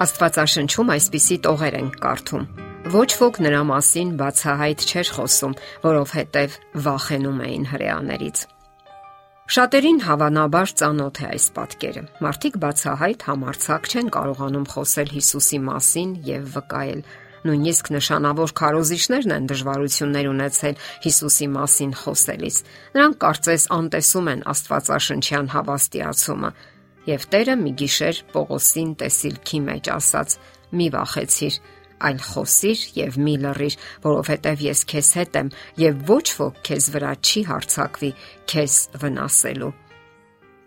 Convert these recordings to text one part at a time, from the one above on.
Աստվածաշնչում այսպիսի տողեր են կարդում. Ոչ ոք նրա մասին բացահայտ չէր խոսում, որովհետև վախենում էին հրեաներից։ Շատերին հավանաբար ծանոթ է այս պատկերը։ Մարդիկ բացահայտ համարցակ չեն կարողանում խոսել Հիսուսի մասին եւ վկայել։ Նույնիսկ նշանավոր քարոզիչներն են դժվարություններ ունեցել Հիսուսի մասին խոսելիս։ Նրանք կարծես անտեսում են Աստվածաշնչյան հավաստիացումը, Եվ Տերը մի գիշեր Պողոսին տեսիլքի մեջ ասաց. «Մի վախեցիր, այլ խոսիր եւ մի լռիր, որովհետեւ ես քեզ հետ եմ եւ ոչ ոք քեզ վրա չի հարցակվի քեզ վնասելու»։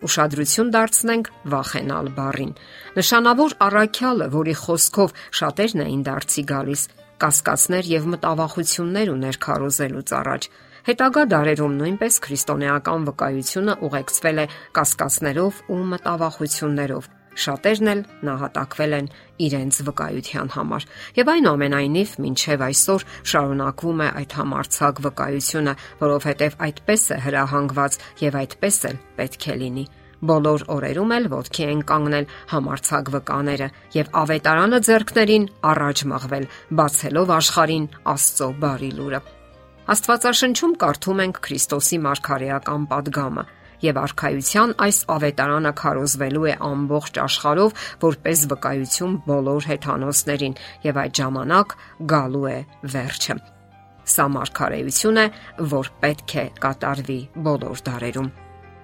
Ուշադրություն դարձնենք վախենալ բառին։ Նշանավոր առաքյալը, որի խոսքով շատերն էին դարձի գալիս, կասկածներ եւ մտավախություններ ուներ քարոզելուց առաջ Հետագա դարերում նույնպես քրիստոնեական վկայությունը ուղեկցվել է կասկածներով ու մտավախություններով։ Շատերն էլ նահատակվել են իրենց վկայության համար։ Եվ այնուամենայնիվ, մինչև այսօր շարունակվում է այդ համարցակ վկայությունը, որովհետև այդպես է հրահանգված եւ այդպես էլ պետք է լինի բոլոր օրերում էլ ոդքի են կանգնել համարցակ վկաները եւ ավետարանը ձեռքներին առաջ մղվել, բացելով աշխարհին Աստծո բարի լուրը։ Աստվածաշնչում կարդում ենք Քրիստոսի մարգարեական падգամը եւ արխայության այս ավետարանը քարոզվելու է ամբողջ աշխարհով որպես վկայություն բոլոր հեթանոսներին եւ այդ ժամանակ գալու է վերջը։ Սա մարգարեություն է, որ պետք է կատարվի բոլոր դարերում։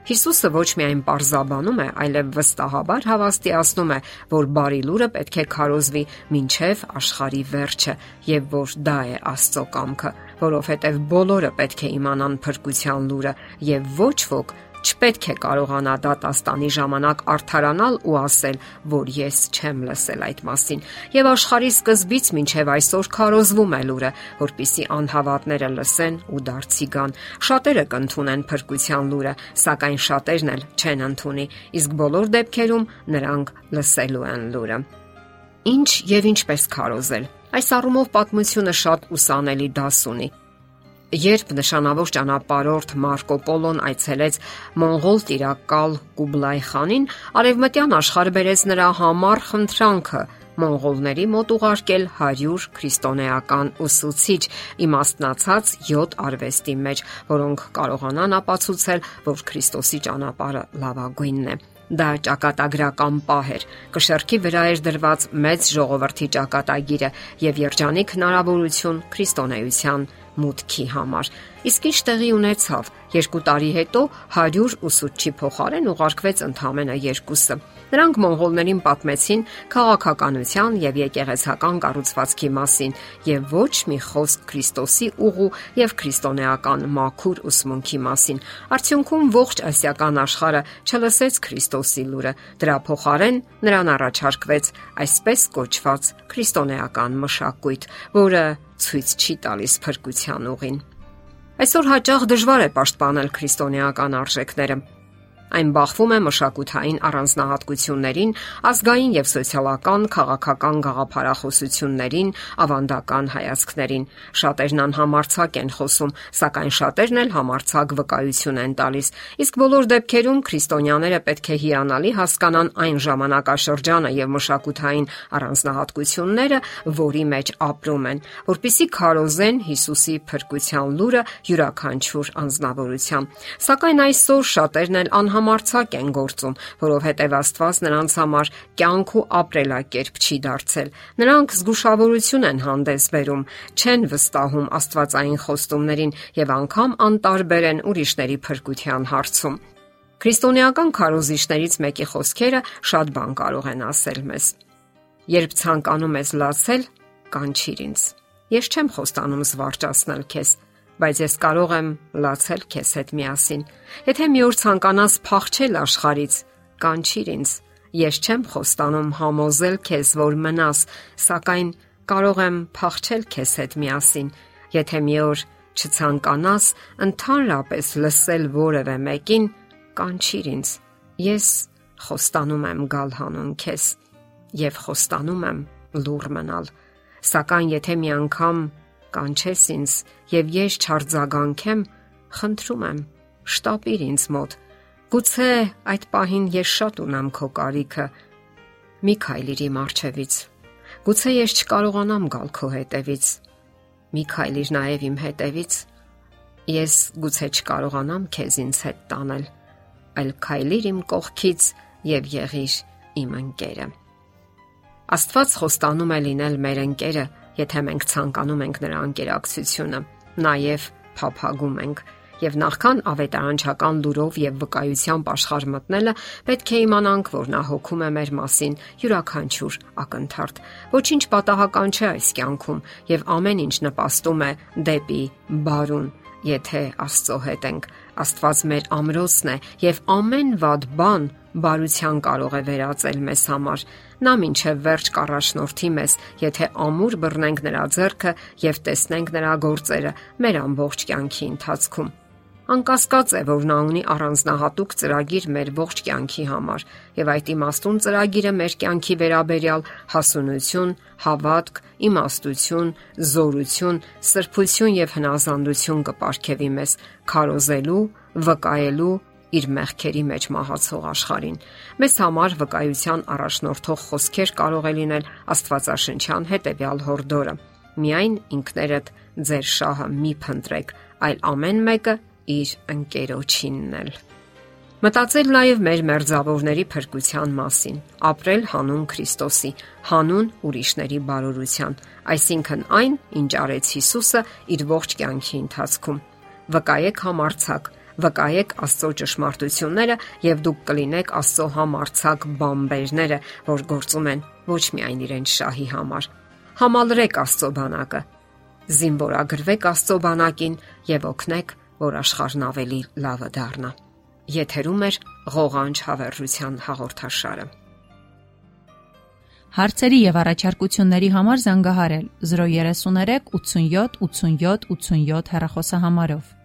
Հիսուսը ոչ միայն parզաբանում է, այլև վստահաբար հավաստիացնում է, որ բարի լուրը պետք է քարոզվի ոչ միայն աշխարի վերջը, եւ որ դա է Աստծո կամքը, որովհետեւ բոլորը պետք է իմանան փրկության լուրը եւ ոչ ոք չպետք է կարողանա դատաստանի ժամանակ արթարանալ ու ասել, որ ես չեմ լսել այդ մասին։ Եվ աշխարհի սկզբից մինչև այսօր քարոզվում է լուրը, որpիսի անհավատները լսեն ու դարձի գան։ Շատերը կընդունեն փրկության լուրը, սակայն շատերն էլ չեն ընդունի, իսկ բոլոր դեպքերում նրանք լսելու են լուրը։ Ինչ եւ ինչպես քարոզել։ Այս առումով պատմությունը շատ ուսանելի դաս ունի Երբ նշանավոր ճանապարհորդ Մարկո Պոլոն այցելեց Մոնղոլ տիրակալ Կուբլայ խանին, արևմտյան աշխարհ բերեց նրա համար խնդրանքը մոնղոլների մոտ ուղարկել 100 քրիստոնեական ուսուցիչ իմաստնացած 7 արվեստի մեջ, որոնք կարողանան ապացուցել, որ Քրիստոսի ճանապարհը լավագույնն է։ Դա ճակատագրական պահ էր։ Կշերքի վրա էր դրված մեծ ժողովրդի ճակատագիրը եւ երջանիկ հնարավորություն քրիստոնեության մուտքի համար։ Իսկ ինչ տեղի ունեցավ։ Երկու տարի հետո 100 ուսուցչի փոխարեն ուղարկվեց ընդամենը երկուսը։ Նրանք մոնղոլներին պատմեցին քաղաքականության եւ եկեղեցական կառուցվածքի մասին եւ ոչ մի խոսք Քրիստոսի ուղու եւ քրիստոնեական մաքուր ուսմունքի մասին։ Արդյունքում ողջ ասիական աշխարհը չլսեց Քրիստոսի լուրը։ Դրա փոխարեն նրան առաջարկվեց այսպես կոչված քրիստոնեական մշակույթ, որը ցույց չի տալիս փրկության ուղին։ Այսօր հաճախ դժվար է պաշտպանել քրիստոնեական արժեքները, Այն բախվում է մշակութային առանձնահատկություններին, ազգային եւ սոցիալական, քաղաքական գաղափարախոսություններին, ավանդական հայացքներին։ Շատերն անհամարցակ են խոսում, սակայն շատերն էլ համարցակ վկայություն են տալիս։ Իսկ բոլոր դեպքերում քրիստոնյաները պետք է հիանալի հասկանան այն ժամանակաշրջանը եւ մշակութային առանձնահատկությունները, որի մեջ ապրում են, որpիսի քարոզեն Հիսուսի փրկության լուրը յուրաքանչյուր անznավորությամբ։ Սակայն այսօր շատերն էլ անհամ համարցակ են գործում, որովհետև Աստված նրանց համար կյանք ու ապրելակերպ չի դարձել։ Նրանք զգուշավորություն են հանդես բերում, չեն վստահում Աստվածային խոստումներին եւ անգամ անտարբեր են ուրիշների փրկության հարցում։ Քրիստոնեական քարոզիչներից մեկի խոսքերը շատ բան կարող են ասել մեզ։ Երբ ցանկանում ես լացել, կանչիր ինձ։ Ես չեմ խոստանում զվարճացնել քեզ, բայց ես կարող եմ լացել քեզ հետ միասին։ Եթե մի օր ցանկանաս փախչել աշխարից, կանչիր ինձ։ Ես չեմ խոստանում համոզել քեզ, որ մնաս, սակայն կարող եմ փախչել քեզ հետ միասին։ Եթե մի օր չցանկանաս ընդհանրապես լսել որևէ մեկին, կանչիր ինձ։ Ես խոստանում եմ գալ հանուն քեզ եւ խոստանում եմ լուր մնալ։ Սակայն եթե մի անգամ կանչես ինձ եւ ես չարձագանքեմ, խնդրում եմ, շտապիր ինձ մոտ։ Գուցե այդ պահին ես շատ ունեմ քո կարիքը, Մի քայլիր իմ արջևից։ Գուցե ես չկարողանամ գալ քո հետևից։ Մի քայլիր նաև իմ հետևից։ Ես գուցե չկարողանամ քեզ ինձ հետ տանել, այլ քայլիր իմ կողքից եւ եղիր իմ ընկերը։ Աստված խոստանում է լինել մեր ընկերը, եթե մենք ցանկանում ենք նրա ընկերակցությունը, նաև փափագում ենք եւ նախքան ավետարանչական լուրով եւ վկայությամբ աշխարհ մտնելը, պետք է իմանանք, որ նա հոգում է մեր մասին յուրաքանչյուր ակնթարթ։ Ոչինչ պատահական չէ այս կյանքում եւ ամեն ինչ նպաստում է դեպի բարուն եթե Աստծո հետ ենք։ Աստված մեր ամրոցն է եւ ամեն վատ բան բարության կարող է վերածել մեզ համար։ Նա ինչև վերջ կառաջնորդի մեզ, եթե ամուր բռնենք նրա ձեռքը եւ տեսնենք նրա գործերը մեր ամբողջ կյանքի ընթացքում։ Անկասկած է, որ նա ունի առանձնահատուկ ծրագիր մեր ողջ կյանքի համար, եւ այդ իմաստուն ծրագիրը մեր կյանքի վերաբերյալ հասունություն, հավատք, իմաստություն, զորություն, սրբություն եւ հնազանդություն կապարքեվի մեզ քարոզելու, վկայելու իր մեղքերի մեջ մահացող աշխարհին։ Մեզ համար վկայության առաջնորդող խոսքեր կարող է լինել Աստվածաշնչյան հետևյալ հորդորը. Միայն ինքներդ ձեր շահը մի փնտրեք, այլ ամեն մեկը իր ընկերոջինն էլ։ Մտածել նաև մեր մերձավորների փրկության մասին, ապրել հանուն Քրիստոսի, հանուն ուրիշների բարօրության, այսինքն այն, ինչ արեց Հիսուսը իր ողջ կյանքի ընթացքում։ Վկայեք համարցակ, վկայեք Աստծո ճշմարտությունները եւ դուք կլինեք Աստծո համարցակ բամբերները, որ գործում են ոչ միայն իրենց շահի համար։ Համալրեք Աստծո բանակը։ Զինվորագրվեք Աստծո բանակին եւ օգնեք որ աշխարհն ավելի լավը դառնա։ Եթերում է ղողանջ հավերժության հաղորդաշարը։ Հարցերի եւ առաջարկությունների համար զանգահարել 033 87 87 87 հեռախոսահամարով։